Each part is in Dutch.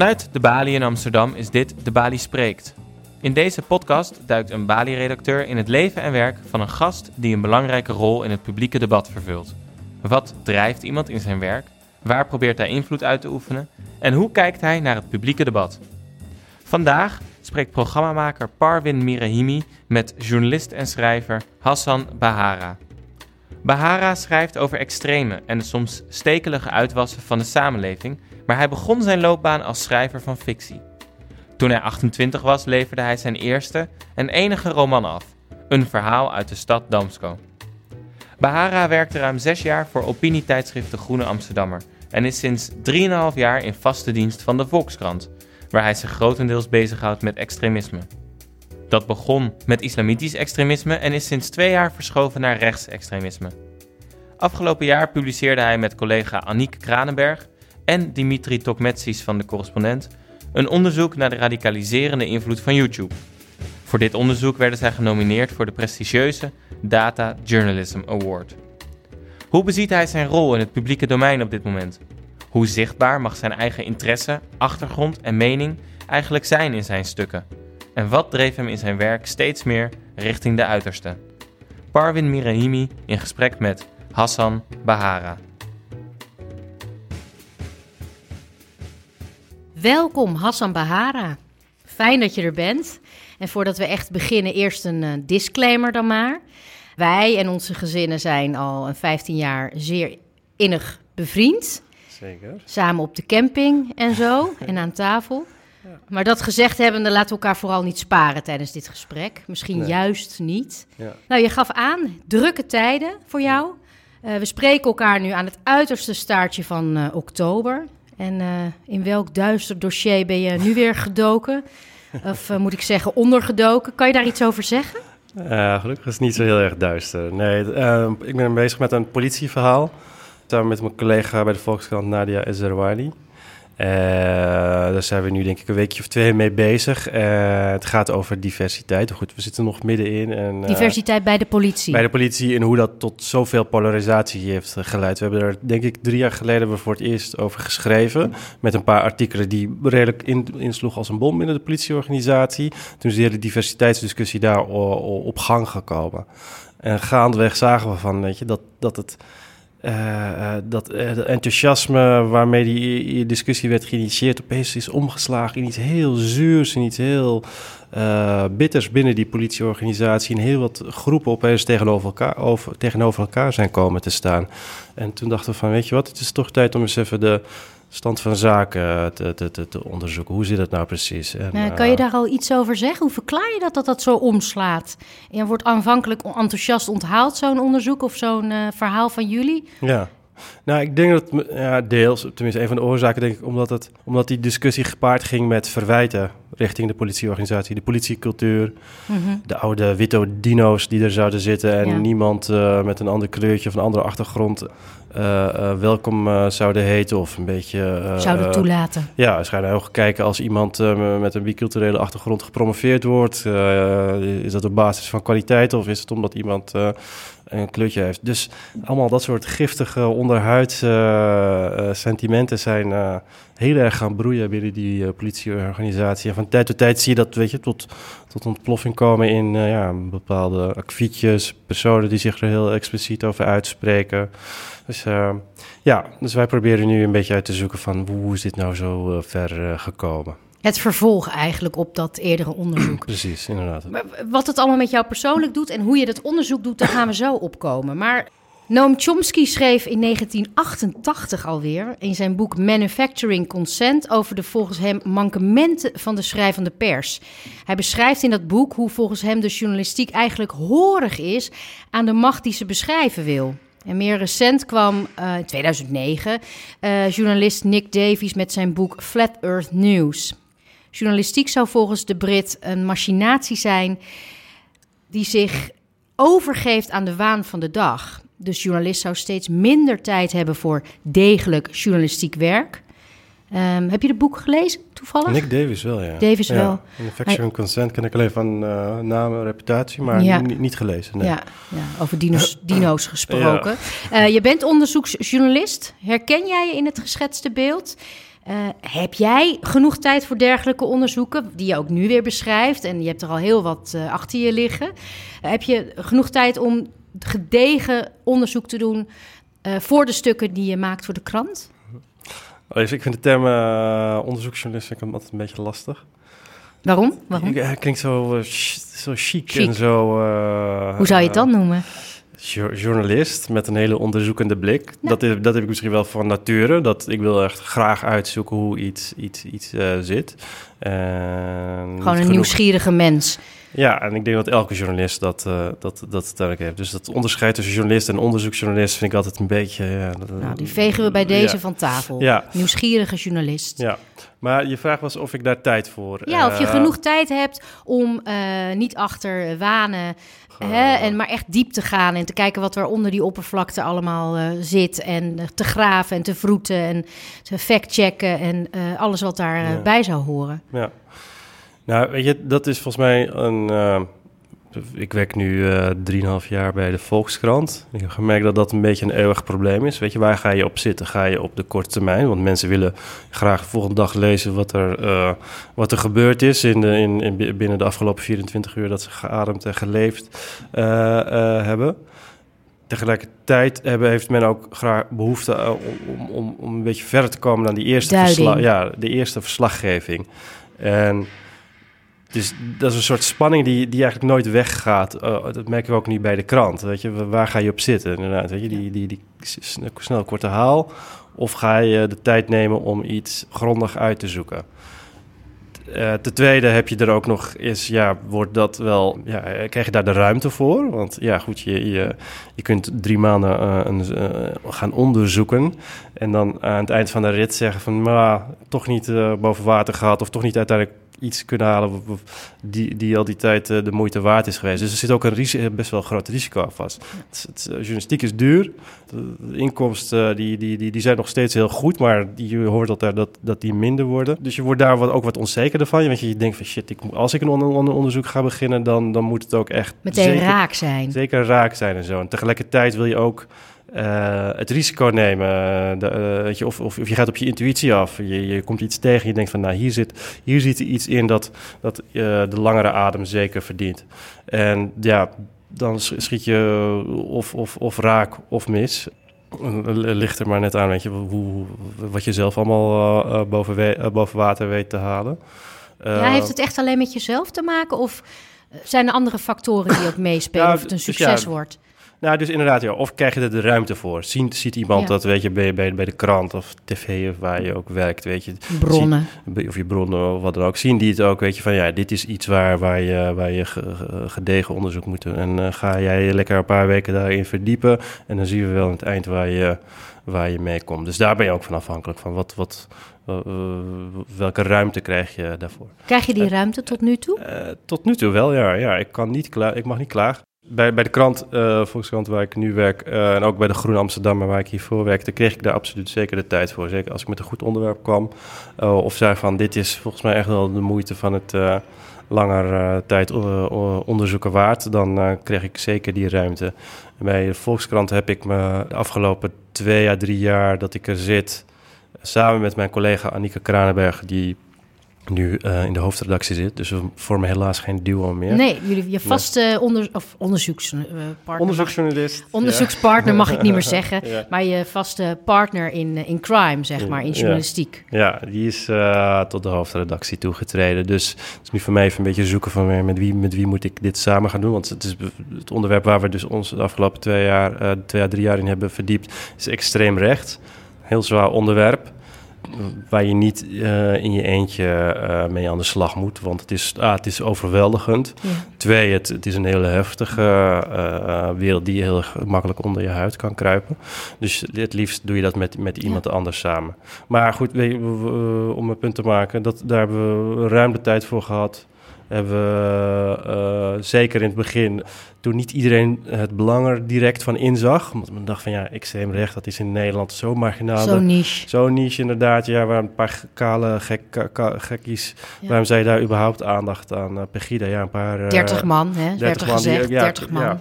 Vanuit de Bali in Amsterdam is dit De Bali Spreekt. In deze podcast duikt een Bali-redacteur in het leven en werk van een gast die een belangrijke rol in het publieke debat vervult. Wat drijft iemand in zijn werk? Waar probeert hij invloed uit te oefenen? En hoe kijkt hij naar het publieke debat? Vandaag spreekt programmamaker Parwin Mirahimi met journalist en schrijver Hassan Bahara. Bahara schrijft over extreme en de soms stekelige uitwassen van de samenleving, maar hij begon zijn loopbaan als schrijver van fictie. Toen hij 28 was, leverde hij zijn eerste en enige roman af, een verhaal uit de stad Damsko. Bahara werkte ruim zes jaar voor opinietijdschrift De Groene Amsterdammer en is sinds 3,5 jaar in vaste dienst van de Volkskrant, waar hij zich grotendeels bezighoudt met extremisme. Dat begon met islamitisch extremisme en is sinds twee jaar verschoven naar rechtsextremisme. Afgelopen jaar publiceerde hij met collega Aniek Kranenberg en Dimitri Tokmetsis van de correspondent een onderzoek naar de radicaliserende invloed van YouTube. Voor dit onderzoek werden zij genomineerd voor de prestigieuze Data Journalism Award. Hoe beziet hij zijn rol in het publieke domein op dit moment? Hoe zichtbaar mag zijn eigen interesse, achtergrond en mening eigenlijk zijn in zijn stukken? En wat dreef hem in zijn werk steeds meer richting de uiterste? Parwin Mirahimi in gesprek met Hassan Bahara. Welkom Hassan Bahara. Fijn dat je er bent. En voordat we echt beginnen, eerst een uh, disclaimer dan maar. Wij en onze gezinnen zijn al een 15 jaar zeer innig bevriend. Zeker. Samen op de camping en zo en aan tafel. Ja. Maar dat gezegd hebbende, laten we elkaar vooral niet sparen tijdens dit gesprek. Misschien nee. juist niet. Ja. Nou, je gaf aan, drukke tijden voor jou. Uh, we spreken elkaar nu aan het uiterste staartje van uh, oktober. En uh, in welk duister dossier ben je nu weer gedoken? Of moet ik zeggen ondergedoken? Kan je daar iets over zeggen? gelukkig is het niet zo heel erg duister. Nee, ik ben bezig met een politieverhaal. Samen met mijn collega bij de Volkskrant Nadia Ezerwali. Uh, daar zijn we nu denk ik een weekje of twee mee bezig. Uh, het gaat over diversiteit. Goed, we zitten nog middenin. En, uh, diversiteit bij de politie? Bij de politie en hoe dat tot zoveel polarisatie heeft geleid. We hebben er denk ik drie jaar geleden voor het eerst over geschreven. Met een paar artikelen die redelijk in, insloegen als een bom binnen de politieorganisatie. Toen is de hele diversiteitsdiscussie daar op gang gekomen. En gaandeweg zagen we van, weet je, dat, dat het... Uh, uh, dat uh, enthousiasme waarmee die discussie werd geïnitieerd opeens is omgeslagen in iets heel zuurs en iets heel bitters binnen die politieorganisatie. En heel wat groepen opeens tegenover elkaar, over, tegenover elkaar zijn komen te staan. En toen dachten we van, weet je wat, het is toch tijd om eens even de stand van zaken te, te, te, te onderzoeken. Hoe zit het nou precies? En, nou, kan je daar al iets over zeggen? Hoe verklaar je dat dat dat zo omslaat? En wordt aanvankelijk enthousiast onthaald zo'n onderzoek of zo'n uh, verhaal van jullie? Ja. Nou, ik denk dat ja, deels, tenminste een van de oorzaken, denk ik, omdat, het, omdat die discussie gepaard ging met verwijten richting de politieorganisatie, de politiecultuur, mm -hmm. de oude witte dino's die er zouden zitten en ja. niemand uh, met een ander kleurtje of een andere achtergrond uh, uh, welkom zouden heten of een beetje... zouden toelaten. Ja, waarschijnlijk ook kijken als iemand met een biculturele achtergrond gepromoveerd wordt. is dat op basis van kwaliteit of is het omdat iemand een kleurtje heeft? Dus allemaal dat soort giftige onderhuids sentimenten zijn heel erg gaan broeien binnen die politieorganisatie. En van tijd tot tijd zie je dat, weet je, tot, tot ontploffing komen in ja, bepaalde akfietjes, personen die zich er heel expliciet over uitspreken. Dus uh, ja, dus wij proberen nu een beetje uit te zoeken van hoe is dit nou zo ver gekomen. Het vervolg eigenlijk op dat eerdere onderzoek. Precies, inderdaad. Maar wat het allemaal met jou persoonlijk doet en hoe je dat onderzoek doet, daar gaan we zo opkomen. Maar Noam Chomsky schreef in 1988 alweer in zijn boek Manufacturing Consent over de volgens hem mankementen van de schrijvende pers. Hij beschrijft in dat boek hoe volgens hem de journalistiek eigenlijk horig is aan de macht die ze beschrijven wil. En meer recent kwam uh, in 2009 uh, journalist Nick Davies met zijn boek Flat Earth News. Journalistiek zou volgens de Brit een machinatie zijn die zich overgeeft aan de waan van de dag. Dus journalist zou steeds minder tijd hebben voor degelijk journalistiek werk. Um, heb je het boek gelezen toevallig? Nick Davis wel, ja. Davis ja. wel. Infection Consent ken ik alleen van uh, naam en reputatie, maar ja. niet gelezen. Nee. Ja, ja, over dino's, dino's gesproken. Uh, je bent onderzoeksjournalist. Herken jij je in het geschetste beeld? Eh, heb jij genoeg tijd voor dergelijke onderzoeken, die je ook nu weer beschrijft? En je hebt er al heel wat achter je liggen. heb je genoeg tijd om gedegen onderzoek te doen uh, voor de stukken die je maakt voor de krant? Oh, ik vind de term uh, onderzoeksjournalist ik altijd een beetje lastig. Waarom? Waarom? Hij klinkt zo, uh, zo chic, chic, en zo... Hoe zou je het dan noemen? journalist met een hele onderzoekende blik. Dat, is, dat heb ik misschien wel van nature. Dat ik wil echt graag uitzoeken hoe iets, iets, iets uh, zit. Gewoon een nieuwsgierige mens. Ja, en ik denk dat elke journalist dat, uh, dat, dat uiteindelijk heeft. Dus dat onderscheid tussen journalist en onderzoeksjournalist vind ik altijd een beetje... Ja, nou, die vegen we bij deze van tafel. Ja. Nieuwsgierige journalist. Ja, maar je vraag was of ik daar tijd voor... Ja, of je uh, genoeg tijd hebt om uh, niet achter wanen... Hè, en maar echt diep te gaan en te kijken wat er onder die oppervlakte allemaal zit. En te graven en te vroeten en te factchecken en alles wat daarbij ja. zou horen. Ja. Nou, weet je, dat is volgens mij een. Uh, ik werk nu uh, drieënhalf jaar bij de Volkskrant. Ik heb gemerkt dat dat een beetje een eeuwig probleem is. Weet je, waar ga je op zitten? Ga je op de korte termijn? Want mensen willen graag de volgende dag lezen wat er, uh, wat er gebeurd is in de, in, in, binnen de afgelopen 24 uur dat ze geademd en geleefd hebben. Tegelijkertijd hebben, heeft men ook graag behoefte om, om, om een beetje verder te komen dan die eerste, versla ja, de eerste verslaggeving. En dus dat is een soort spanning die, die eigenlijk nooit weggaat. Uh, dat merken we ook niet bij de krant. Weet je, waar ga je op zitten? Inderdaad, weet je, die, die, die snel korte haal. Of ga je de tijd nemen om iets grondig uit te zoeken? Uh, ten tweede heb je er ook nog is, ja, wordt dat wel, ja, krijg je daar de ruimte voor? Want ja, goed, je, je, je kunt drie maanden uh, een, uh, gaan onderzoeken en dan aan het eind van de rit zeggen van, maar toch niet boven water gehad of toch niet uiteindelijk iets kunnen halen die, die al die tijd uh, de moeite waard is geweest. Dus er zit ook een risico, best wel een groot risico aan vast. Het, het, journalistiek is duur. De, inkomsten die, die, die, die zijn nog steeds heel goed, maar je hoort altijd dat, dat die minder worden. Dus je wordt daar wat, ook wat onzekerder van. Want je denkt van shit, ik, als ik een on, on, onderzoek ga beginnen, dan, dan moet het ook echt... Meteen zeker, raak zijn. Zeker raak zijn en zo. En tegelijkertijd wil je ook... Uh, het risico nemen. De, uh, weet je, of, of, of, je gaat op je intuïtie af. Je, je komt iets tegen. Je denkt van, nou, hier zit, hier zit iets in dat, dat uh, de langere adem zeker verdient. En ja, dan schiet je of, of, of raak of mis. Ligt er maar net aan, weet je, hoe, wat je zelf allemaal boven, we, boven water weet te halen. ja, heeft het echt alleen met jezelf te maken? Of zijn er andere factoren die ook meespelen of het een succes dus ja, wordt? Nou, dus inderdaad, ja. Of krijg je er de ruimte voor? Ziet, ziet iemand ja. dat, weet je, bij, bij, bij de krant of tv of waar je ook werkt, weet je. Bronnen. Of je bronnen of wat dan ook. Zien die het ook, weet je, van ja, dit is iets waar, waar je, waar je gedegen onderzoek moet doen. En uh, ga jij lekker een paar weken daarin verdiepen. En dan zien we wel aan het eind waar je, waar je mee komt. Dus daar ben je ook van afhankelijk van. Wat, wat, uh, welke ruimte krijg je daarvoor? Krijg je die ruimte tot nu toe? Uh, tot nu toe wel, ja. ja ik, kan niet klaar, ik mag niet klagen bij, bij de krant, uh, Volkskrant, waar ik nu werk, uh, en ook bij de Groene Amsterdam, waar ik hiervoor werkte, kreeg ik daar absoluut zeker de tijd voor. Zeker als ik met een goed onderwerp kwam, uh, of zei van dit is volgens mij echt wel de moeite van het langer tijd onderzoeken waard, dan kreeg ik zeker die ruimte. Bij de Volkskrant heb ik me de afgelopen twee à drie jaar dat ik er zit, samen met mijn collega Annika Kranenberg, die nu uh, in de hoofdredactie zit. Dus we vormen helaas geen duo meer. Nee, jullie je vaste nee. onder, of onderzoekspartner. Onderzoeksjournalist. Onderzoekspartner ja. mag ik niet meer zeggen. ja. Maar je vaste partner in, eh, in crime, zeg maar, in journalistiek. Ja, die is uh, tot de hoofdredactie toegetreden. Dus het is nu voor mij even een beetje zoeken van met wie, met wie moet ik dit samen gaan doen. Want het is het onderwerp waar we dus ons de afgelopen twee jaar, uh, twee à drie jaar in hebben verdiept, is extreem recht. Heel zwaar onderwerp waar je niet uh, in je eentje uh, mee aan de slag moet. Want het is, ah, het is overweldigend. Ja. Twee, het, het, is een hele heftige uh, wereld die heel makkelijk onder je huid kan kruipen. Dus het liefst doe je dat met, met iemand ja. anders samen. Maar goed, om een punt te maken, dat, daar hebben we ruim de tijd voor gehad hebben we uh, zeker in het begin, toen niet iedereen het belang er direct van inzag. Omdat men dacht van ja, extreem recht, dat is in Nederland zo marginaal. Zo niche. Zo niche inderdaad, ja, waar een paar kale gek, gekkies, ja. waarom zij daar überhaupt aandacht aan? Uh, Pegida, ja, een paar... Uh, 30 man, hè? 30 man, gezegd, die, ja, 30 man. Ja.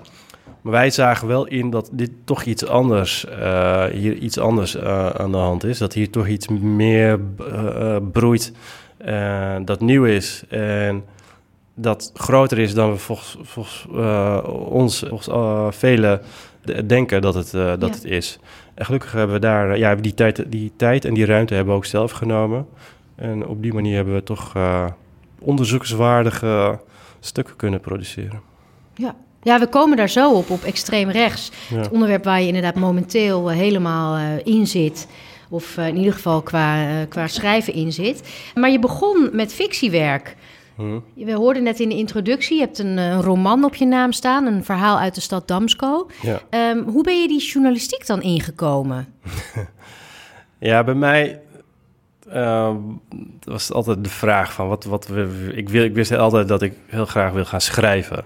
Maar wij zagen wel in dat dit toch iets anders, uh, hier iets anders uh, aan de hand is. Dat hier toch iets meer uh, broeit, dat nieuw is en dat groter is dan we volgens, volgens ons, volgens velen denken dat het, dat ja. het is. En gelukkig hebben we daar ja, die, tijd, die tijd en die ruimte hebben we ook zelf genomen. En op die manier hebben we toch onderzoekswaardige stukken kunnen produceren. Ja. Ja, we komen daar zo op, op extreem rechts. Het onderwerp waar je inderdaad momenteel uh, helemaal uh, in zit. Of uh, in ieder geval qua, qua schrijven in zit. Maar je begon met fictiewerk. Hmm. We hoorden net in de introductie, je hebt een, een, roman op je naam staan. Een verhaal uit de stad Damsko. Ja. Um, hoe ben je die journalistiek dan ingekomen? ja, bij mij uh, was altijd de vraag van wat, wat we, ik, wil, ik wist altijd dat ik heel graag wil gaan schrijven.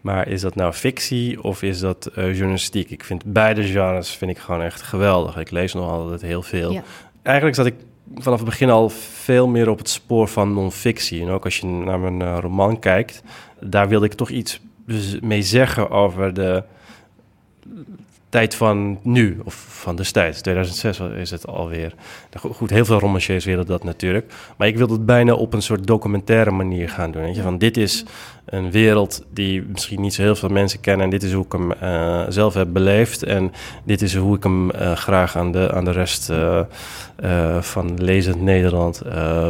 Maar is dat nou fictie of is dat uh, journalistiek? Ik vind beide genres vind ik gewoon echt geweldig. Ik lees nog altijd heel veel. Ja. Eigenlijk zat ik vanaf het begin al veel meer op het spoor van non-fictie. En ook als je naar mijn uh, roman kijkt, daar wilde ik toch iets mee zeggen over de tijd van nu, of van destijds. 2006 is het alweer. Goed, heel veel romanciers willen dat natuurlijk. Maar ik wilde het bijna op een soort documentaire manier gaan doen. Weet je? Van dit is een wereld die misschien niet zo heel veel mensen kennen. En dit is hoe ik hem uh, zelf heb beleefd. En dit is hoe ik hem uh, graag aan de, aan de rest uh, van lezend Nederland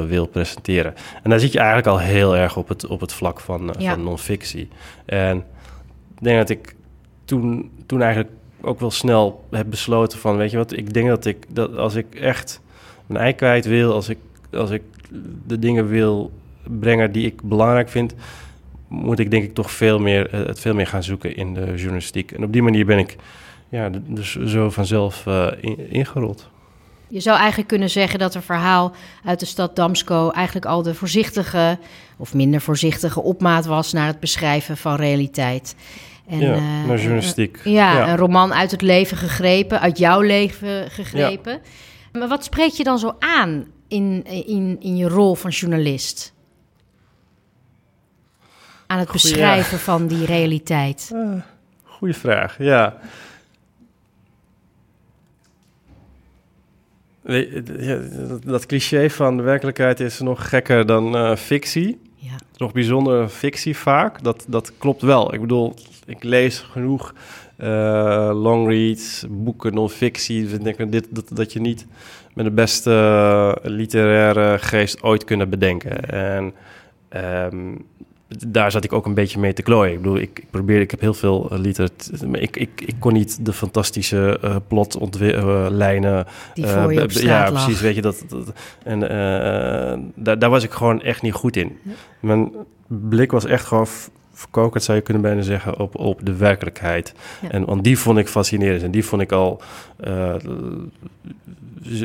wil presenteren. En daar zit je eigenlijk al heel erg op het, op het vlak van, ja. van non-fictie. En ik denk dat ik toen, toen eigenlijk ook wel snel heb besloten van, weet je wat, ik denk dat ik, dat als ik echt mijn ei kwijt wil, als ik, als ik de dingen wil brengen die ik belangrijk vind, moet ik denk ik toch veel meer, eh, het veel meer gaan zoeken in de journalistiek. En op die manier ben ik ja, dus zo vanzelf uh, ingerold. Je zou eigenlijk kunnen zeggen dat een verhaal uit de stad Damsko eigenlijk al de voorzichtige of minder voorzichtige opmaat was naar het beschrijven van realiteit. En, ja, uh, naar journalistiek. ja, een roman uit het leven gegrepen, uit jouw leven gegrepen. Maar wat spreekt je dan zo aan in, in, in je rol van journalist? Aan het beschrijven van die realiteit. Uh, goeie vraag, ja. Dat cliché van de werkelijkheid is nog gekker dan fictie. Nog bijzonder fictie vaak. Dat, dat klopt wel. Ik bedoel, ik lees genoeg uh, longreads, boeken, non-fictie. Dus ik denk dit, dat, dat je niet met de beste literaire geest ooit kunnen bedenken. En um, daar zat ik ook een beetje mee te klooien. Ik bedoel, ik, ik probeer, ik heb heel veel uh, literatuur. Ik, ik, ik kon niet de fantastische uh, plotlijnen. Uh, ja, precies. Weet je dat. dat en daar, daar was ik gewoon echt niet goed in. Mijn blik was echt gewoon verkokerd, zou je kunnen bijna zeggen, op, op de werkelijkheid. En want die vond ik fascinerend. En die vond ik al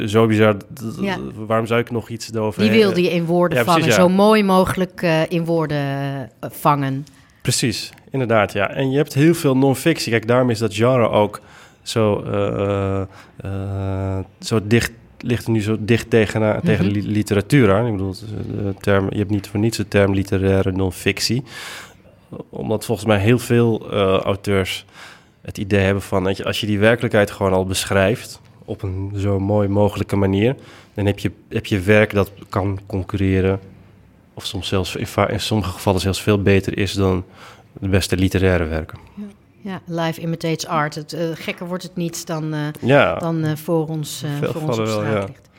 zo bizar. Ja. Waarom zou ik nog iets erover... Die wilde je in woorden vangen, zo mooi mogelijk uh, in woorden uh, vangen. Precies, inderdaad, ja. En je hebt heel veel non-fictie. Kijk, daarom is dat genre ook zo, zo dicht ligt nu zo dicht tegen, mm -hmm. tegen literatuur aan. Ik bedoel, de term, je hebt niet voor niets de term literaire non-fictie omdat volgens mij heel veel uh, auteurs het idee hebben van... Dat je, als je die werkelijkheid gewoon al beschrijft op een zo mooi mogelijke manier... dan heb je, heb je werk dat kan concurreren... of soms zelfs in, in sommige gevallen zelfs veel beter is dan de beste literaire werken. Ja. Ja, live imitates art. Het, uh, gekker wordt het niet dan, uh, ja, dan uh, voor ons, voor ons op straat wel, ligt.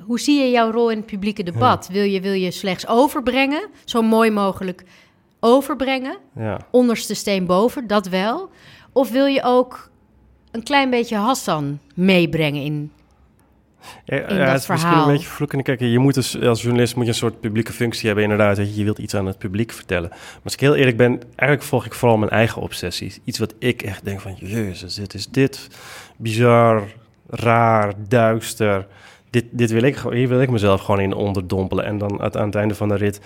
Hoe zie je jouw rol in het publieke debat? Wil, je, wil je slechts overbrengen, zo mooi mogelijk overbrengen. Onderste steen boven, dat wel. Of wil je ook een klein beetje Hassan meebrengen in, ja, ja, het is misschien een beetje vloeken. Kijk, je moet dus, als journalist moet je een soort publieke functie hebben, inderdaad. Dat je, je wilt iets aan het publiek vertellen. Maar als ik heel eerlijk ben, eigenlijk volg ik vooral mijn eigen obsessies. Iets wat ik echt denk van, jezus, dit is dit bizar, raar, duister. Dit, dit wil ik, hier wil ik mezelf gewoon in onderdompelen. En dan aan het einde van de rit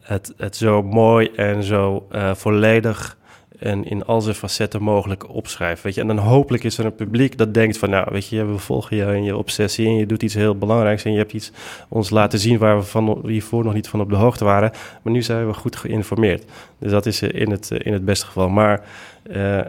het, het zo mooi en zo uh, volledig en in al zijn facetten mogelijk opschrijven. Weet je? En dan hopelijk is er een publiek dat denkt van... nou, weet je, we volgen je in je obsessie... en je doet iets heel belangrijks... en je hebt iets ons laten zien... waar we van hiervoor nog niet van op de hoogte waren. Maar nu zijn we goed geïnformeerd. Dus dat is in het, in het beste geval. Maar uh,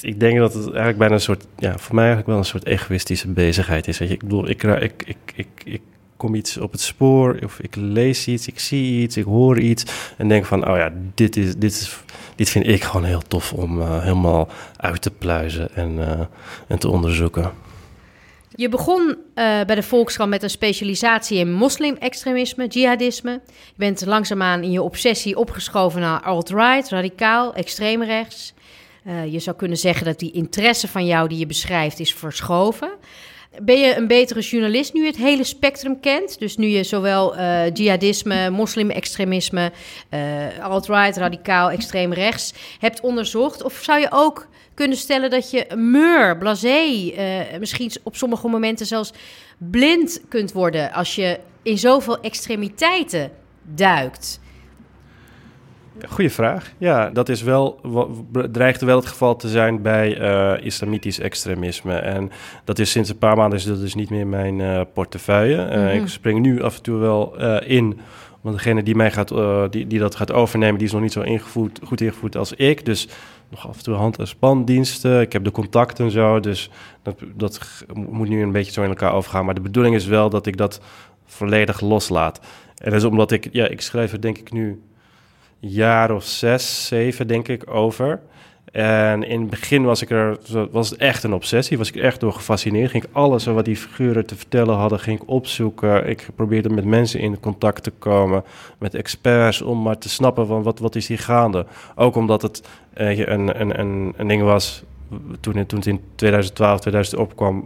ik denk dat het eigenlijk bijna een soort, ja, voor mij eigenlijk wel een soort egoïstische bezigheid is. Weet je? Ik bedoel, ik, ik, ik, ik, ik kom iets op het spoor, of ik lees iets, ik zie iets, ik hoor iets en denk van, oh ja, dit, is, dit, is, dit vind ik gewoon heel tof om uh, helemaal uit te pluizen en, uh, en te onderzoeken. Je begon uh, bij de Volkskrant met een specialisatie in moslim-extremisme, jihadisme. Je bent langzaamaan in je obsessie opgeschoven naar alt-right, radicaal, extreemrechts. Je zou kunnen zeggen dat die interesse van jou die je beschrijft is verschoven. Ben je een betere journalist nu je het hele spectrum kent? Dus nu je zowel uh, jihadisme, moslim-extremisme, alt-right, radicaal, extreem rechts hebt onderzocht? Of zou je ook kunnen stellen dat je meur, blasé, uh, misschien op sommige momenten zelfs blind kunt worden als je in zoveel extremiteiten duikt? Goeie vraag. Ja, dat is wel, dreigt wel het geval te zijn bij uh, islamitisch extremisme. En dat is sinds een paar maanden is dat dus niet meer mijn uh, portefeuille. Uh, mm -hmm. Ik spring nu af en toe wel in want degene die, mij gaat, die, die dat gaat overnemen, die is nog niet zo ingevoerd, goed ingevoerd als ik. Dus nog af en toe hand- en spandiensten. Ik heb de contacten en zo. Dus dat, dat moet nu een beetje zo in elkaar overgaan. Maar de bedoeling is wel dat ik dat volledig loslaat. En dat is omdat ik, ja, ik schrijf er denk ik nu jaar of zes, zeven denk ik over. En in het begin was, ik er, was echt een obsessie, was ik echt door gefascineerd. Ging ik alles wat die figuren te vertellen hadden, ging ik opzoeken. Ik probeerde met mensen in contact te komen, met experts, om maar te snappen van wat, wat is hier gaande. Ook omdat het eh, een, een, een, een ding was toen, toen het in 2012, 2000 opkwam,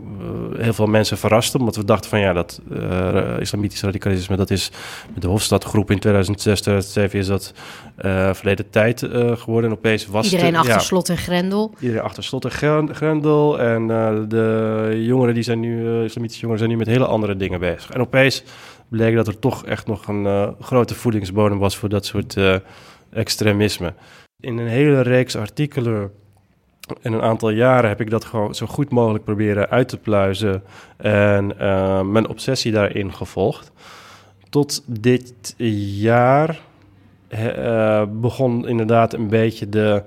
uh, heel veel mensen verraste. Omdat we dachten van ja, dat uh, islamitisch radicalisme, dat is met de Hofstadgroep in 2006, 2007 is dat uh, verleden tijd geworden. En opeens was Iedereen de, achter ja, slot en grendel. Iedereen achter slot en grendel. En de jongeren die zijn nu, islamitische jongeren zijn nu met hele andere dingen bezig. En opeens bleek dat er toch echt nog een grote voedingsbodem was voor dat soort extremisme. In een hele reeks artikelen in een aantal jaren heb ik dat gewoon zo goed mogelijk proberen uit te pluizen en uh, mijn obsessie daarin gevolgd. Tot dit jaar uh, begon inderdaad een beetje de,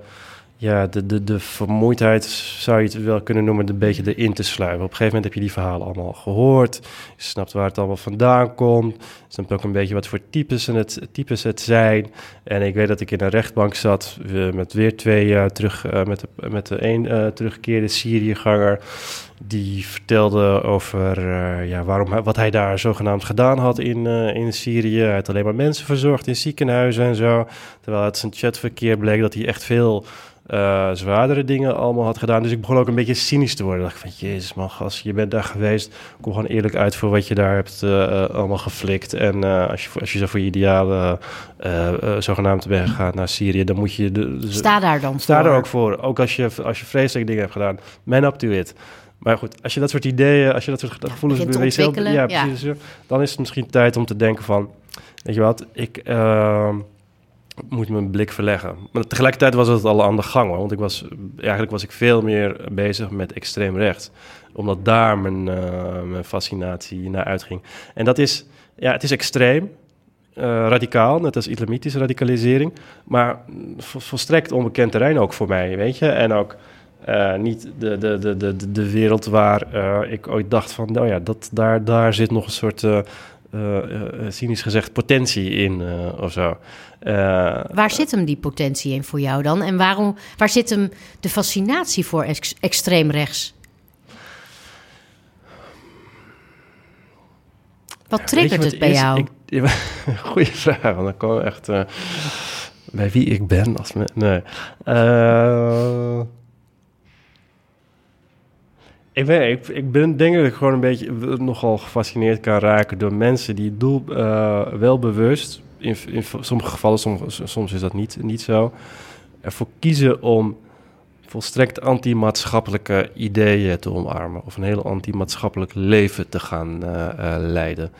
ja, de, de, de vermoeidheid, zou je het wel kunnen noemen, een beetje erin te sluipen. Op een gegeven moment heb je die verhalen allemaal gehoord. Je snapt waar het allemaal vandaan komt. Je snapt ook een beetje wat voor types het, types het zijn. En ik weet dat ik in een rechtbank zat met weer twee uh, terug, uh, met, de, met de een uh, teruggekeerde Syriëganger. Die vertelde over ja, waarom, wat hij daar zogenaamd gedaan had in, in Syrië. Hij had alleen maar mensen verzorgd in ziekenhuizen en zo. Terwijl uit zijn chatverkeer bleek dat hij echt veel uh, zwaardere dingen allemaal had gedaan. Dus ik begon ook een beetje cynisch te worden. Ik dacht van, jezus man, gast, je bent daar geweest. Kom gewoon eerlijk uit voor wat je daar hebt uh, allemaal geflikt. En uh, als, je, als je zo voor je idealen zogenaamd bent gegaan naar Syrië, dan moet je... De, sta daar dan sta voor. er ook voor. Ook als je, als je vreselijke dingen hebt gedaan. Man up to it. Maar goed, als je dat soort ideeën, als je dat soort ja, gevoelens te jezelf- ja. precies, dan is het misschien tijd om te denken van, weet je wat, ik ehm, moet mijn blik verleggen. Maar tegelijkertijd was het al aan de gang, want ik was, eigenlijk was ik veel meer bezig met extreem rechts, omdat daar mijn, eh, mijn fascinatie naar uitging. En dat is, ja, het is extreem, eh, radicaal, net als islamitische radicalisering, maar vol- volstrekt onbekend terrein ook voor mij, weet je, en ook eh, niet de, de, de, de, de wereld waar ik ooit dacht van, nou ja, dat, daar, daar zit nog een soort, cynisch gezegd, potentie in eh, of zo. Eh, Waar zit hem die potentie in voor jou dan? En waarom, waar zit hem de fascinatie voor ex extreem rechts? Wat triggert wat het bij is? jou? Ik, goeie vraag, want dan komen we echt eh, bij wie ik ben. Als me, nee. Eh, ik, ik, ben denk dat ik gewoon een beetje nogal gefascineerd kan raken door mensen die doel eh, wel bewust, in, in sommige gevallen, soms, soms is dat niet, niet zo, ervoor kiezen om volstrekt anti-maatschappelijke ideeën te omarmen of een heel anti-maatschappelijk leven te gaan eh, eh, leiden.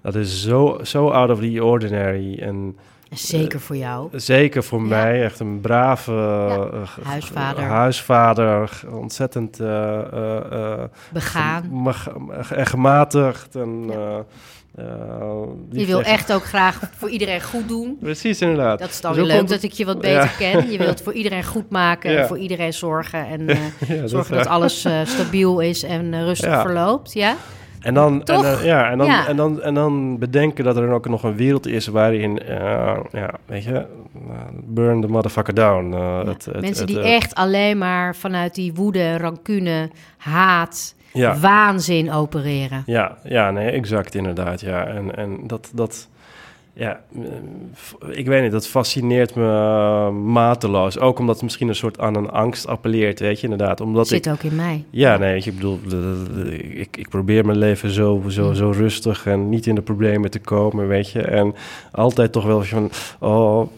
Dat is zo, zo out of the ordinary en Zeker voor jou. zeker voor Ja. mij echt een brave eh, g- Huisvader. huisvader, ontzettend eh, eh, eh, Begaan. en gematigd en eh, Uh, je wil echt ook graag voor iedereen goed doen. Precies, inderdaad. Dat is dan weer leuk dat ik je wat beter ken. Je wilt voor iedereen goed maken, Ja. voor iedereen zorgen en uh, Ja, zorgen dat, alles uh, stabiel is en rustig verloopt. Ja? En dan, en, eh, ja, en, dan, Ja. En, dan, en dan bedenken dat er ook nog een wereld is waarin, eh, ja, weet je, burn the motherfucker down. eh, Ja. het, het, Mensen het, die echt alleen maar vanuit die woede, rancune, haat, Ja, waanzin opereren. ja, ja, nee, exact, inderdaad, ja. En, en dat, dat, ja, ik weet niet, dat fascineert me eh, mateloos. Ook omdat het misschien een soort aan een angst appelleert, weet je, inderdaad. Omdat Zit ik, ook in mij. Ja, nee, ik bedoel, ik, ik probeer mijn leven zo, zo, zo rustig en niet in de problemen te komen, weet je. En altijd toch wel van, oh,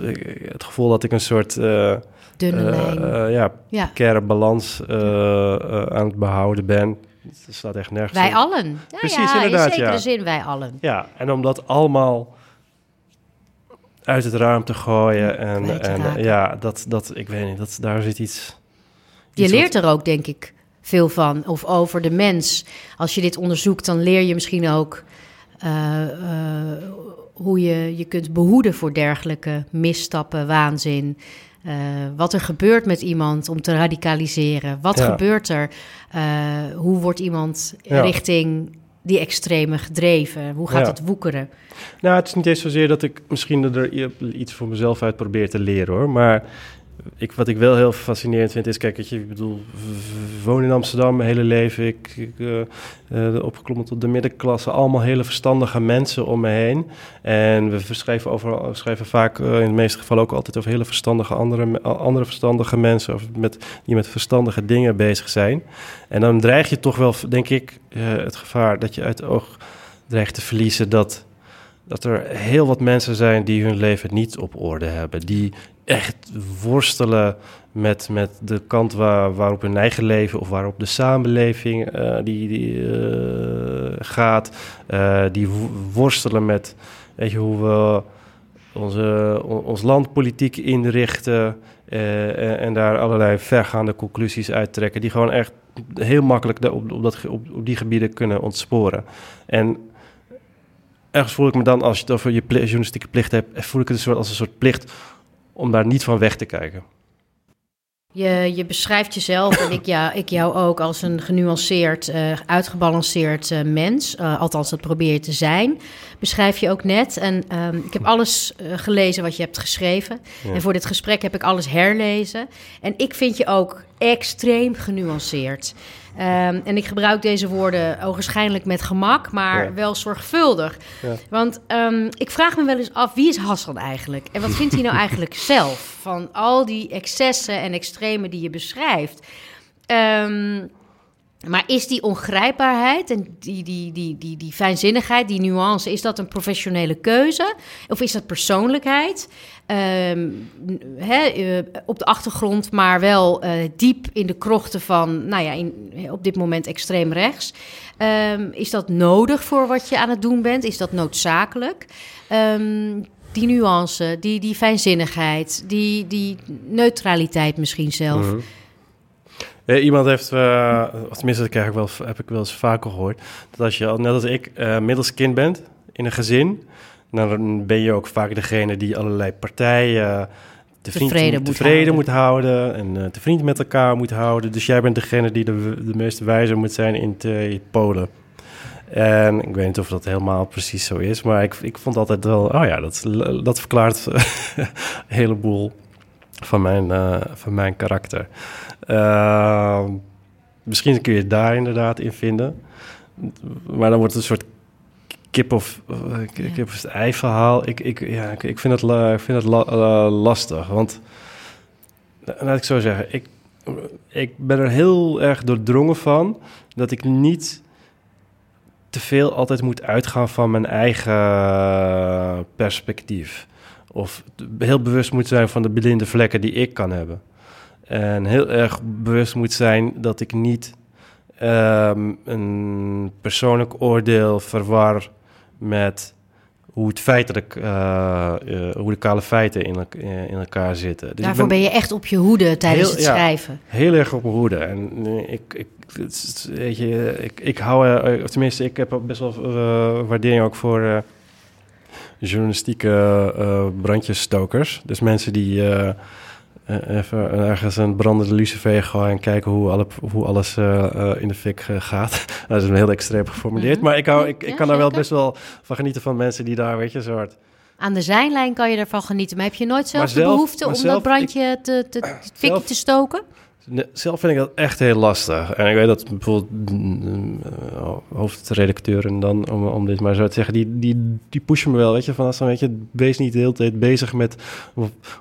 het gevoel dat ik een soort, eh, Dunne eh, lijn. eh, ja, ja. precaire balans aan het behouden ben. Het staat echt nergens Wij op. allen. Ja, Precies, ja, inderdaad, in zekere ja. zin wij allen. Ja, en om dat allemaal uit het raam te gooien en, te en raken. ja, dat, dat, ik weet niet, dat, daar zit iets... Je iets leert er ook, denk ik, veel van. Of over de mens. Als je dit onderzoekt, dan leer je misschien ook eh, eh, hoe je je kunt behoeden voor dergelijke misstappen, waanzin. Eh, wat er gebeurt met iemand om te radicaliseren. Wat Ja. gebeurt er? Hoe wordt iemand Ja. richting die extreme gedreven? Hoe gaat Ja. het woekeren? Nou, het is niet eens zozeer dat ik misschien er iets voor mezelf uit probeer te leren hoor. Maar ik, wat ik wel heel fascinerend vind is, kijk, ik bedoel, woon in Amsterdam mijn hele leven. Ik, ik eh, eh, opgeklommen tot de middenklasse. Allemaal hele verstandige mensen om me heen. En we schrijven, over, vaak, eh, in de meeste gevallen ook altijd over hele verstandige andere, andere verstandige mensen. Of met, die met verstandige dingen bezig zijn. En dan dreig je toch wel, denk ik, het gevaar dat je uit het oog dreigt te verliezen dat dat er heel wat mensen zijn die hun leven niet op orde hebben. Die echt worstelen met, met de kant waar, waarop hun eigen leven of waarop de samenleving eh, die, die, eh, gaat. Eh, die wo- worstelen met weet je, hoe we onze, on- ons land politiek inrichten. en, en daar allerlei vergaande conclusies uittrekken. Die gewoon echt heel makkelijk op, op, dat, op, op die gebieden kunnen ontsporen. En ergens voel ik me dan, als je het over je pli- journalistieke plicht hebt, voel ik het een soort, als een soort plicht om daar niet van weg te kijken. Je, je beschrijft jezelf en ik, ja, ik jou ook als een genuanceerd, eh, uitgebalanceerd eh, mens. Eh, althans, dat probeer je te zijn. Beschrijf je ook net. En ehm, ik heb alles gelezen wat je hebt geschreven. Ja. En voor dit gesprek heb ik alles herlezen. En ik vind je ook extreem genuanceerd. Ehm, en ik gebruik deze woorden ogenschijnlijk met gemak, maar Ja. wel zorgvuldig. Ja. Want ehm, ik vraag me wel eens af, wie is Hassan eigenlijk? En wat vindt hij nou eigenlijk zelf van al die excessen en extremen die je beschrijft? Ehm, maar is die ongrijpbaarheid en die, die, die, die, die fijnzinnigheid, die nuance, is dat een professionele keuze? Of is dat persoonlijkheid? Ehm, eh, op de achtergrond, maar wel eh, diep in de krochten van, nou ja, in, op dit moment extreem rechts. Ehm, is dat nodig voor wat je aan het doen bent? Is dat noodzakelijk? Ehm, die nuance, die, die fijnzinnigheid, die, die neutraliteit misschien zelf. Mhm. Eh, iemand heeft, eh, of tenminste dat krijg ik wel, heb ik wel eens vaker gehoord, dat als je, al- net als ik, eh middels kind bent in een gezin, dan ben je ook vaak degene die allerlei partijen Tevreden moet tevreden houden. moet houden en eh, te vriend met elkaar moet houden. Dus jij bent degene die de, de meest wijze moet zijn in te polen. En ik weet niet of dat helemaal precies zo is, maar ik, ik vond altijd wel, oh ja, dat, dat verklaart een heleboel van mijn, eh, van mijn karakter. Ehm, misschien kun je het daar inderdaad in vinden. Maar dan wordt het een soort kip of, eh, kip of het ei verhaal. Ik, ik, ja, ik, ik vind het, la- ik vind het la- eh, lastig. Want, laat ik zo zeggen, ik, ik ben er heel erg doordrongen van dat ik niet te veel altijd moet uitgaan van mijn eigen perspectief. Of heel bewust moet zijn van de blinde vlekken die ik kan hebben. En heel erg bewust moet zijn dat ik niet ehm, een persoonlijk oordeel verwar met hoe het feitelijk, uh, hoe de kale feiten in, in elkaar zitten. Dus Daarvoor ben, je echt op je hoede tijdens het schrijven. heel erg op mijn hoede. En ik, ik, weet je, ik, ik hou, of tenminste, ik heb best wel waardering ook voor journalistieke brandjesstokers. Dus mensen die uh, even ergens een brandende lucifer gooien en kijken hoe, alle, hoe alles in de fik gaat. dat is een heel extreem geformuleerd. Mhm. Maar ik, hou, ik, ik kan daar wel best wel van genieten van mensen die daar, weet je, soort... Aan de zijlijn kan je ervan genieten. Maar heb je nooit zelf, de behoefte om dat brandje te, te, te te stoken? Zelf vind ik dat echt heel lastig. En ik weet dat bijvoorbeeld mm, uh, hoofdredacteuren dan, om, om dit maar zo te zeggen, die, die, die pushen me wel, weet je, van als dan weet je, wees niet de hele tijd bezig met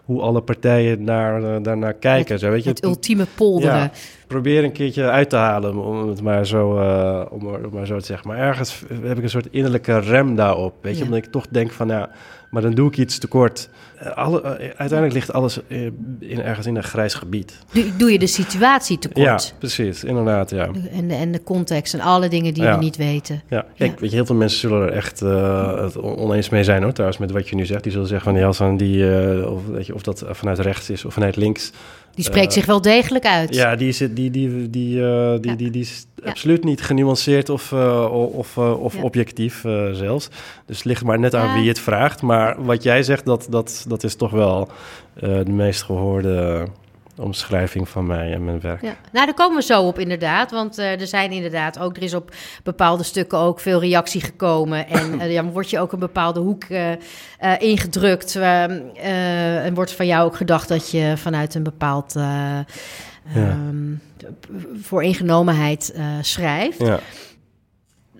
hoe alle partijen naar, uh, daarnaar kijken. Het, zo, weet je. het ultieme polderen. Ja, probeer een keertje uit te halen, om het maar zo, uh, om, om maar zo te zeggen. Maar ergens heb ik een soort innerlijke rem daarop, weet je, omdat ik toch denk van, ja, maar dan doe ik iets tekort. Eh, alle, uh, uiteindelijk ligt alles in, ergens in een grijs gebied. Doe, doe je de situatie tekort? Ja, precies, inderdaad, ja. En de, en de context en alle dingen die we niet weten. Ja, kijk, weet je, heel veel mensen zullen er echt uh, het oneens mee zijn, hoor. Trouwens, met wat je nu zegt. Die zullen zeggen van, ja, als die, of, weet je, of dat vanuit rechts is of vanuit links. Die spreekt zich wel degelijk uit. Ja, die, zit, die, die, die, die, die, die, die is absoluut niet genuanceerd of, of, of objectief zelfs. Dus het ligt maar net aan wie het vraagt. Maar wat jij zegt, dat, dat, dat is toch wel de meest gehoorde omschrijving van mij en mijn werk. Ja. Nou, daar komen we zo op inderdaad. Want uh, er zijn inderdaad ook, er is op bepaalde stukken ook veel reactie gekomen. En uh, ja, wordt je ook een bepaalde hoek uh, ingedrukt. en wordt van jou ook gedacht dat je vanuit een bepaald ja. um, vooringenomenheid schrijft. Ja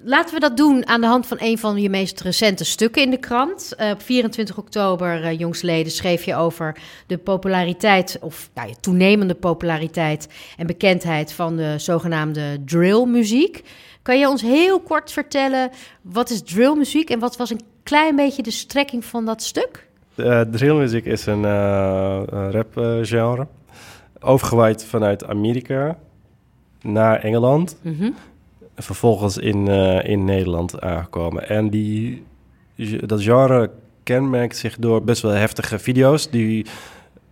laten we dat doen aan de hand van een van je meest recente stukken in de krant. Uh, op 24 oktober, uh, jongsleden, schreef je over de populariteit, of nou, toenemende populariteit en bekendheid van de zogenaamde drillmuziek. Kan je ons heel kort vertellen, wat is drillmuziek en wat was een klein beetje de strekking van dat stuk? Uh, drillmuziek is een rapgenre, overgewaaid vanuit Amerika naar Engeland. Mm vervolgens in, uh, in Nederland aangekomen. En die, dat genre kenmerkt zich door best wel heftige video's... die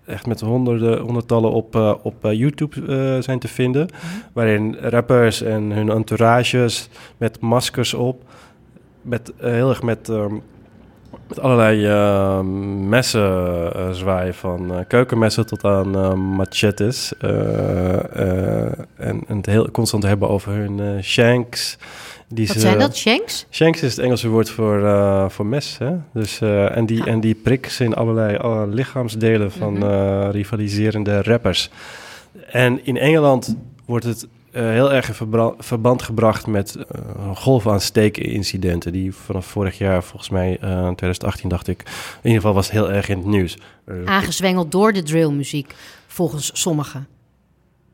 echt met honderden, honderdtallen op, uh, op uh, YouTube zijn te vinden. Mhm. Waarin rappers en hun entourages met maskers op... Met, heel erg met um, met allerlei uh, messen uh, zwaaien, van uh, keukenmessen tot aan machetes. en, en het heel constant hebben over hun shanks. Die Wat zijn dat, shanks? Shanks is het Engelse woord voor, voor mes. Hè? Dus, en, die, en die prikken ze in allerlei lichaamsdelen van mhm. rivaliserende rappers. En in Engeland wordt het heel erg in verband gebracht met uh, een golf aan steekincidenten. Die vanaf vorig jaar, volgens mij uh, eh, 2018, dacht ik. In ieder geval was heel erg in het nieuws. Aangezwengeld door de drillmuziek, volgens sommigen.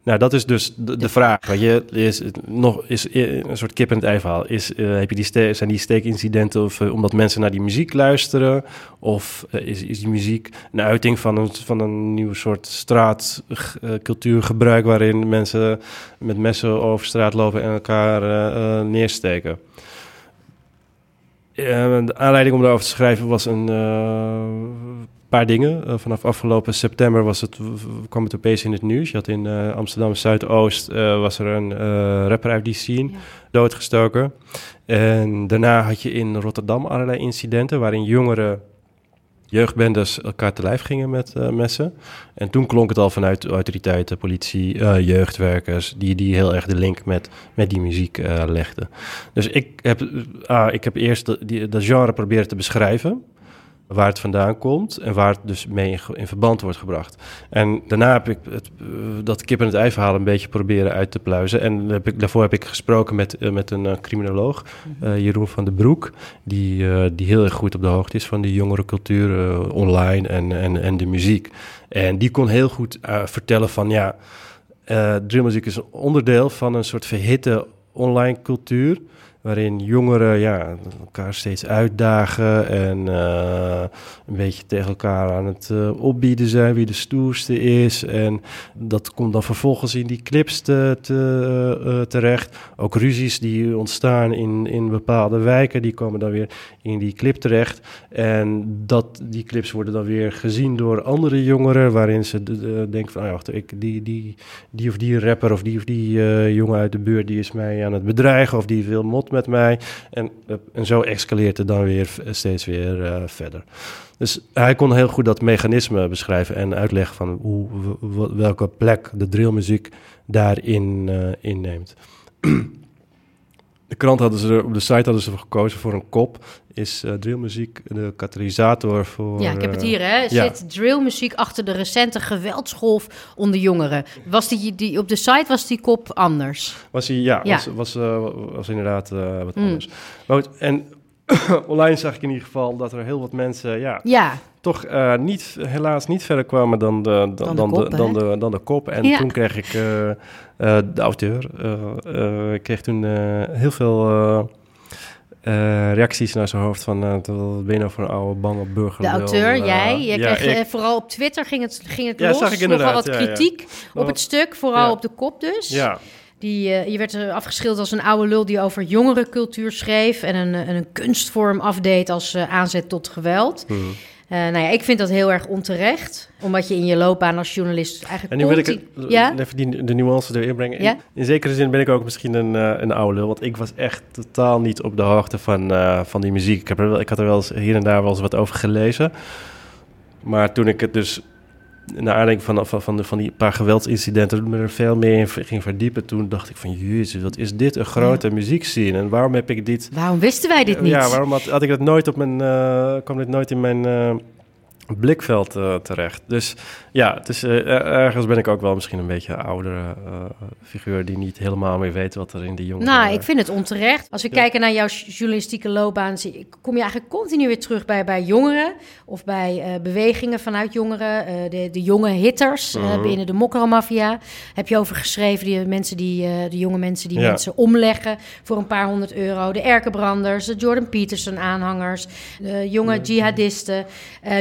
Nou, dat is dus de, de vraag. Weet je, is nog is een soort kip en het ei verhaal. Is, uh, heb je die zijn die steekincidenten of uh, omdat mensen naar die muziek luisteren? Of uh, is, is die muziek een uiting van een, van een nieuw soort straatcultuurgebruik waarin mensen met messen over straat lopen en elkaar neersteken? de aanleiding om daarover te schrijven was een paar dingen. Uh, vanaf afgelopen september was het, kwam het opeens in het nieuws. Je had in uh, Amsterdam Zuidoost uh, was er een rapper uit die scene doodgestoken. En daarna had je in Rotterdam allerlei incidenten waarin jongeren jeugdbendes elkaar te lijf gingen met messen. En toen klonk het al vanuit autoriteiten, politie, jeugdwerkers, die, die heel erg de link met, met die muziek legden. Dus ik heb, ah, ik heb eerst die, dat genre proberen te beschrijven waar het vandaan komt en waar het dus mee in, verband wordt gebracht. En daarna heb ik het, uh, dat kip en het ei verhaal een beetje proberen uit te pluizen. En heb ik, daarvoor heb ik gesproken met, uh, met een uh, criminoloog, mhm. Jeroen van den Broek, die, die heel erg goed op de hoogte is van die jongere cultuur online en, en, en de muziek. En die kon heel goed vertellen van ja, drillmuziek is een onderdeel van een soort verhitte online cultuur waarin jongeren ja, elkaar steeds uitdagen en uh, een beetje tegen elkaar aan het uh, opbieden zijn wie de stoerste is. En dat komt dan vervolgens in die clips te, te, uh, terecht. Ook ruzies die ontstaan in, in bepaalde wijken, die komen dan weer in die clip terecht. En dat, die clips worden dan weer gezien door andere jongeren, waarin ze denken van, oh ja, wacht, ik, die, die, die of die rapper of die of die jongen uit de buurt, die is mij aan het bedreigen of die wil mot met mij. En, en zo escaleert het dan weer steeds weer uh, verder. Dus hij kon heel goed dat mechanisme beschrijven en uitleggen van hoe, welke plek de drillmuziek daarin inneemt. De krant hadden ze er, op de site hadden ze gekozen voor een kop. Is uh, drillmuziek de katalysator voor. Ja, ik heb het hier, hè? Ja. Zit drillmuziek achter de recente geweldsgolf onder jongeren? Was die, die op de site was die kop anders? Was hij, ja, ja. was, was, uh, was inderdaad uh, wat mm. anders. Maar goed, en online zag ik in ieder geval dat er heel wat mensen, ja, ja. toch uh, niet, helaas niet verder kwamen dan de, dan, dan, de, dan, de, dan de kop. En ja. toen kreeg ik, uh, uh, de auteur, ik kreeg toen heel veel reacties naar zijn hoofd van, wat ben je nou voor een oude bange burger? De auteur, jij, je ja, kreeg, ik, vooral op Twitter ging het, ging het los, zag ik nogal wat kritiek op het stuk, vooral op de kop dus. Ja. Die, uh, je werd afgeschilderd als een oude lul die over jongerencultuur schreef en een, een kunstvorm afdeed als uh, aanzet tot geweld. Mm. Uh, nou ja, ik vind dat heel erg onterecht, omdat je in je loopbaan als journalist eigenlijk. En nu wil ik ja? even die, de nuance erin brengen. Ja? In, in, zekere zin ben ik ook misschien een, een oude lul, want ik was echt totaal niet op de hoogte van, van die muziek. Ik, heb er, ik had er wel eens hier en daar wel eens wat over gelezen. Maar toen ik het dus naar aanleiding van, van, van, de, van die paar geweldsincidenten me er veel meer in ging verdiepen. Toen dacht ik van, jezus, wat is dit een grote ja. muziekscene? En waarom heb ik dit... Waarom wisten wij dit niet? Ja, waarom had, had ik dat nooit op mijn... Uh, kwam dit nooit in mijn... Uh, blikveld uh, terecht. Dus ja, het is, uh, ergens ben ik ook wel misschien een beetje een oudere uh, figuur die niet helemaal meer weet wat er in die jongen. Nou, ik vind het onterecht. Als we ja. kijken naar jouw journalistieke loopbaan, kom je eigenlijk continu weer terug bij, bij jongeren of bij bewegingen vanuit jongeren. de, de jonge hitters -huh. binnen de mokkermafia heb je over geschreven. Die mensen die, de jonge mensen die ja. mensen omleggen voor een paar honderd euro. De Erkenbranders, de Jordan Peterson aanhangers, de jonge ja. jihadisten.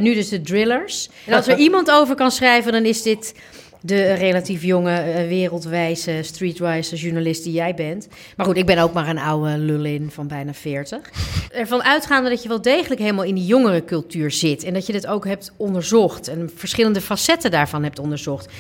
nu dus de drillers. En als er iemand over kan schrijven, dan is dit de relatief jonge, uh, wereldwijze, streetwise journalist die jij bent. Maar goed, ik ben ook maar een oude lulin van bijna 40. Ervan uitgaande dat je wel degelijk helemaal in die jongere cultuur zit. En dat je dit ook hebt onderzocht en verschillende facetten daarvan hebt onderzocht.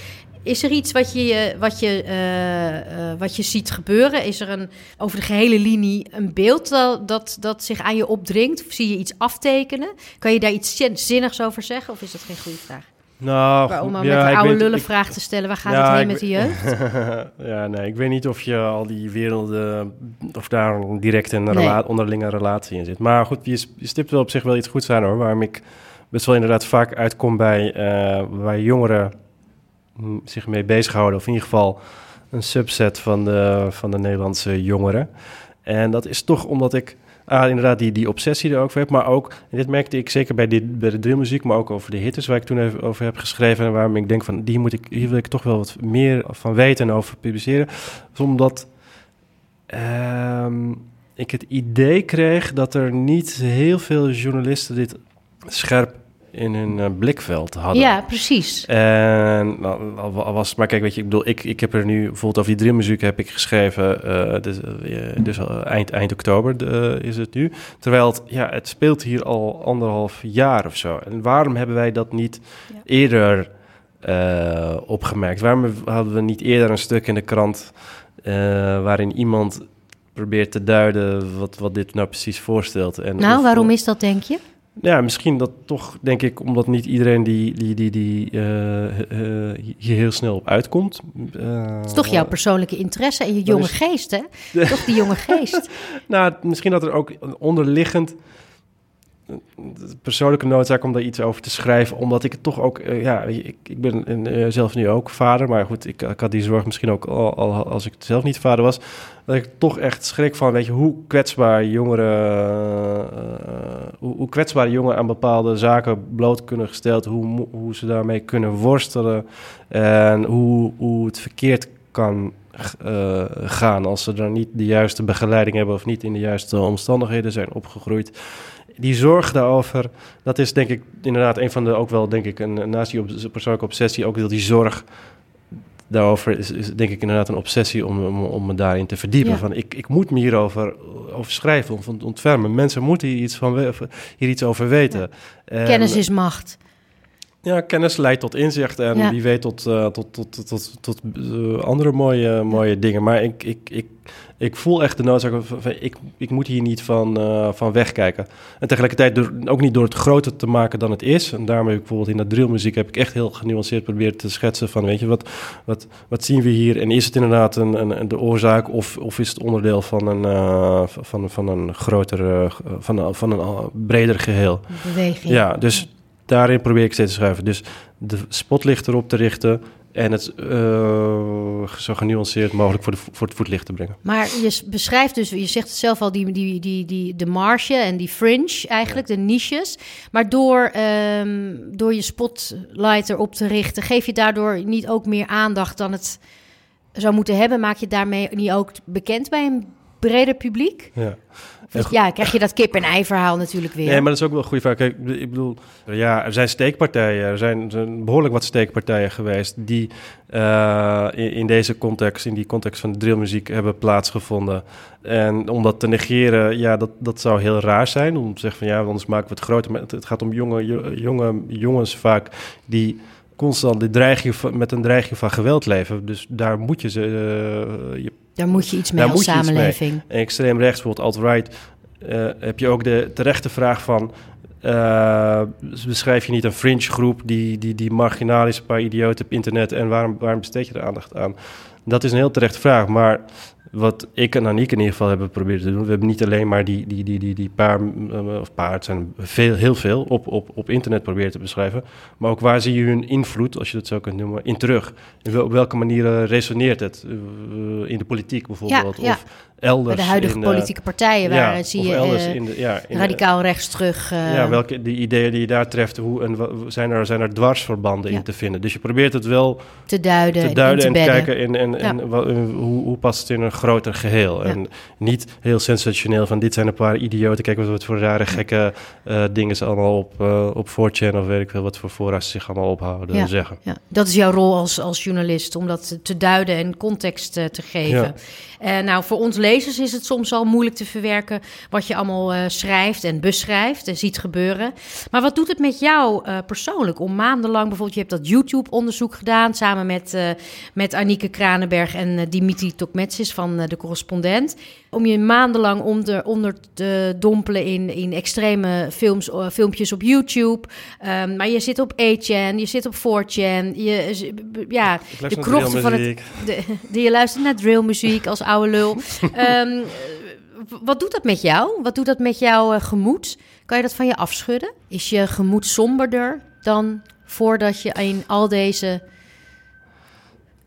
Is er iets wat je, wat, je, uh, uh, wat je ziet gebeuren? Is er een, over de gehele linie een beeld dat, dat, dat zich aan je opdringt? Of zie je iets aftekenen? Kan je daar iets zinnigs over zeggen? Of is dat geen goede vraag? Nou, om ja, met de oude lullen vraag te stellen, waar gaat ja, het heen met de jeugd? ja, nee, ik weet niet of je al die werelden, of daar een directe een nee. onderlinge relatie in zit. Maar goed, je, je stipt wel op zich wel iets goeds aan hoor, waarom ik best wel inderdaad vaak uitkom bij, uh, bij jongeren zich mee bezighouden. Of in ieder geval een subset van de, van de Nederlandse jongeren. En dat is toch omdat ik ah, inderdaad die, die obsessie er ook voor heb. Maar ook, en dit merkte ik zeker bij, dit, bij de drillmuziek, maar ook over de hitters waar ik toen even over heb geschreven. En waarom ik denk van, die moet ik, hier wil ik toch wel wat meer van weten en over publiceren. Omdat um, ik het idee kreeg dat er niet heel veel journalisten dit scherp in hun uh, blikveld hadden. Ja, precies. En nou, was, maar kijk, weet je, ik bedoel, ik, ik heb er nu bijvoorbeeld over die drillmuziek heb ik geschreven, uh, dus, uh, dus eind, eind oktober is het nu. Terwijl het, ja, het speelt hier al anderhalf jaar of zo. En waarom hebben wij dat niet ja. eerder opgemerkt? Waarom hadden we niet eerder een stuk in de krant waarin iemand probeert te duiden wat, wat dit nou precies voorstelt? En nou, of, waarom is dat, denk je? Ja, misschien dat toch, denk ik, omdat niet iedereen die, die, die, die uh, uh, hier heel snel op uitkomt. Uh, het is toch jouw persoonlijke interesse en je jonge is... geest, hè? toch die jonge geest. nou, misschien dat er ook onderliggend persoonlijke noodzaak om daar iets over te schrijven, omdat ik het toch ook, uh, ja, ik, ik ben uh, zelf nu ook vader, maar goed, ik, ik had die zorg misschien ook al, al, als ik zelf niet vader was, dat ik toch echt schrik van, weet je, hoe kwetsbaar jongeren, uh, hoe, hoe, kwetsbaar jongeren aan bepaalde zaken bloot kunnen gesteld, hoe, hoe ze daarmee kunnen worstelen en hoe, hoe het verkeerd kan gaan als ze dan niet de juiste begeleiding hebben of niet in de juiste omstandigheden zijn opgegroeid. Die zorg daarover, dat is denk ik inderdaad een van de ook wel, denk ik, een, naast die persoonlijke obsessie, ook wel die zorg daarover is, is, denk ik inderdaad een obsessie om, om, om me daarin te verdiepen. Van ik, ik moet me hierover over schrijven, of ontfermen. Mensen moeten hier iets, van, hier iets over weten. Kennis is macht. Ja, kennis leidt tot inzicht en ja. wie weet tot, uh, tot, tot, tot, tot, uh, andere mooie, mooie dingen. Maar ik, ik, ik, ik voel echt de noodzaak van, ik, ik moet hier niet van, uh, van wegkijken. En tegelijkertijd door, ook niet door het groter te maken dan het is. En ik bijvoorbeeld in de drillmuziek heb ik echt heel genuanceerd proberen te schetsen van, weet je, wat, wat, wat zien we hier? En is het inderdaad een, een, de oorzaak of, of is het onderdeel van een, van, van een groter, van, van een breder geheel? Beweging. Ja, dus daarin probeer ik steeds te schrijven. Dus de spotlicht erop te richten en het uh, zo genuanceerd mogelijk voor, de, voor het voetlicht te brengen. Maar je beschrijft dus, je zegt het zelf al, die, die, die, die, de marge en die fringe eigenlijk, de niches. Maar door, um, door je spotlight erop te richten, geef je daardoor niet ook meer aandacht dan het zou moeten hebben? Maak je daarmee niet ook bekend bij een breder publiek? Ja. ja, krijg je dat kip-en-ei verhaal natuurlijk weer. Nee, maar dat is ook wel een goede vraag. Kijk, ik bedoel, ja, er zijn steekpartijen. Er zijn, behoorlijk wat steekpartijen geweest die uh, in, in, deze context, in die context van de drillmuziek, hebben plaatsgevonden. En om dat te negeren, ja, dat, dat zou heel raar zijn. Om te zeggen van ja, anders maken we het groter. Maar het, gaat om jonge, jonge jongens vaak die constant de dreiging van, met een dreiging van geweld leven. Dus daar moet je ze. Uh, je, daar moet je iets mee als samenleving. Mee. Extreem rechts, bijvoorbeeld alt-right, uh, heb je ook de terechte vraag van... Uh, beschrijf je niet een fringe groep die, die, die marginaal is, een paar idioten op internet... en waarom, waarom besteed je er aandacht aan? Dat is een heel terechte vraag, maar wat ik en Aniek in ieder geval hebben geprobeerd te doen. We hebben niet alleen maar die, die, die, die, die paar, uh, of paar, het zijn veel, heel veel, op, op, op internet proberen te beschrijven. Maar ook waar zie je hun invloed, als je dat zo kunt noemen, in terug? op welke manier resoneert het? Uh, in de politiek bijvoorbeeld? Ja, ja. Of elders. Bij de huidige politieke partijen, waar ja, zie je in de, ja, in radicaal de, rechts terug. Uh, ja, welke de ideeën die je daar treft, hoe en zijn er, zijn er dwarsverbanden in te vinden? Dus je probeert het wel te duiden, te duiden en te kijken en, en, en hoe, hoe past het in een groter geheel? En niet heel sensationeel van dit zijn een paar idioten, kijk wat voor rare gekke uh, dingen ze allemaal op, op 4chan of weet ik veel wat voor fora ze zich allemaal ophouden zeggen. Ja. Dat is jouw rol als, als journalist, om dat te duiden en context te geven. Uh, nou, voor ons lezers is het soms al moeilijk te verwerken wat je allemaal uh, schrijft en beschrijft en ziet gebeuren. Maar wat doet het met jou uh, persoonlijk om maandenlang, bijvoorbeeld, je hebt dat YouTube-onderzoek gedaan samen met, met Anike Kranenberg en Dimitri Tokmetsis van de correspondent. Om je maandenlang onder, onder te dompelen in, in extreme films, filmpjes op YouTube. Um, maar je zit op 8chan, je zit op 4chan. Je, ja, de krochten van het. De, de, je luistert naar drillmuziek als oude lul. um, wat doet dat met jou? Wat doet dat met jouw uh, gemoed? Kan je dat van je afschudden? Is je gemoed somberder dan voordat je in al deze.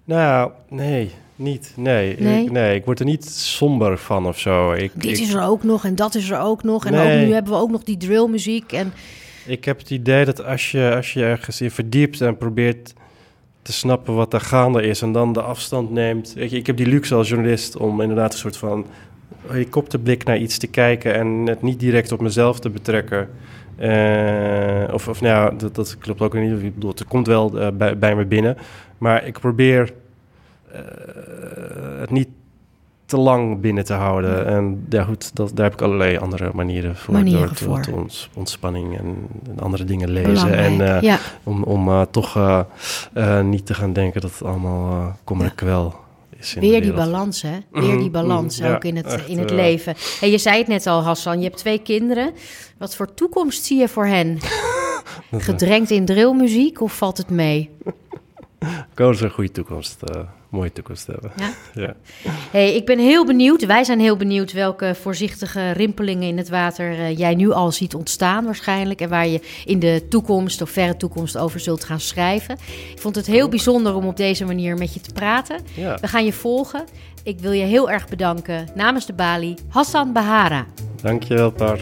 Nou, nee, niet. Nee, nee? Ik, nee, ik word er niet somber van of zo. Ik, Dit is er ook nog en dat is er ook nog. En nee. ook, nu hebben we ook nog die drillmuziek. En... Ik heb het idee dat als je, als je ergens in verdiept en probeert te snappen wat er gaande is en dan de afstand neemt. Je, ik heb die luxe als journalist om inderdaad een soort van helikopterblik naar iets te kijken en het niet direct op mezelf te betrekken. Uh, of, of nou ja, dat, dat, klopt ook niet. Ik bedoel, het komt wel uh, bij, bij me binnen. Maar ik probeer het niet te lang binnen te houden. En ja, goed, dat, daar heb ik allerlei andere manieren voor. Manieren door voor. Te ontspanning en, en, andere dingen lezen. En uh, ja. om, om uh, toch uh, niet te gaan denken dat het allemaal kommer en kwel is. In Weer die balans, hè? Weer die balans mm, ook ja, in het, echt, in het leven. En je zei het net al, Hassan, je hebt twee kinderen. Wat voor toekomst zie je voor hen? Gedrenkt in drillmuziek of valt het mee? Ik hoop een goede toekomst mooie toekomst hebben. Ja? ja. Hey, ik ben heel benieuwd, wij zijn heel benieuwd welke voorzichtige rimpelingen in het water uh, jij nu al ziet ontstaan waarschijnlijk. En waar je in de toekomst of verre toekomst over zult gaan schrijven. Ik vond het heel bijzonder om op deze manier met je te praten. Ja. We gaan je volgen. Ik wil je heel erg bedanken namens de Bali, Hassan Bahara. Dankjewel, Par.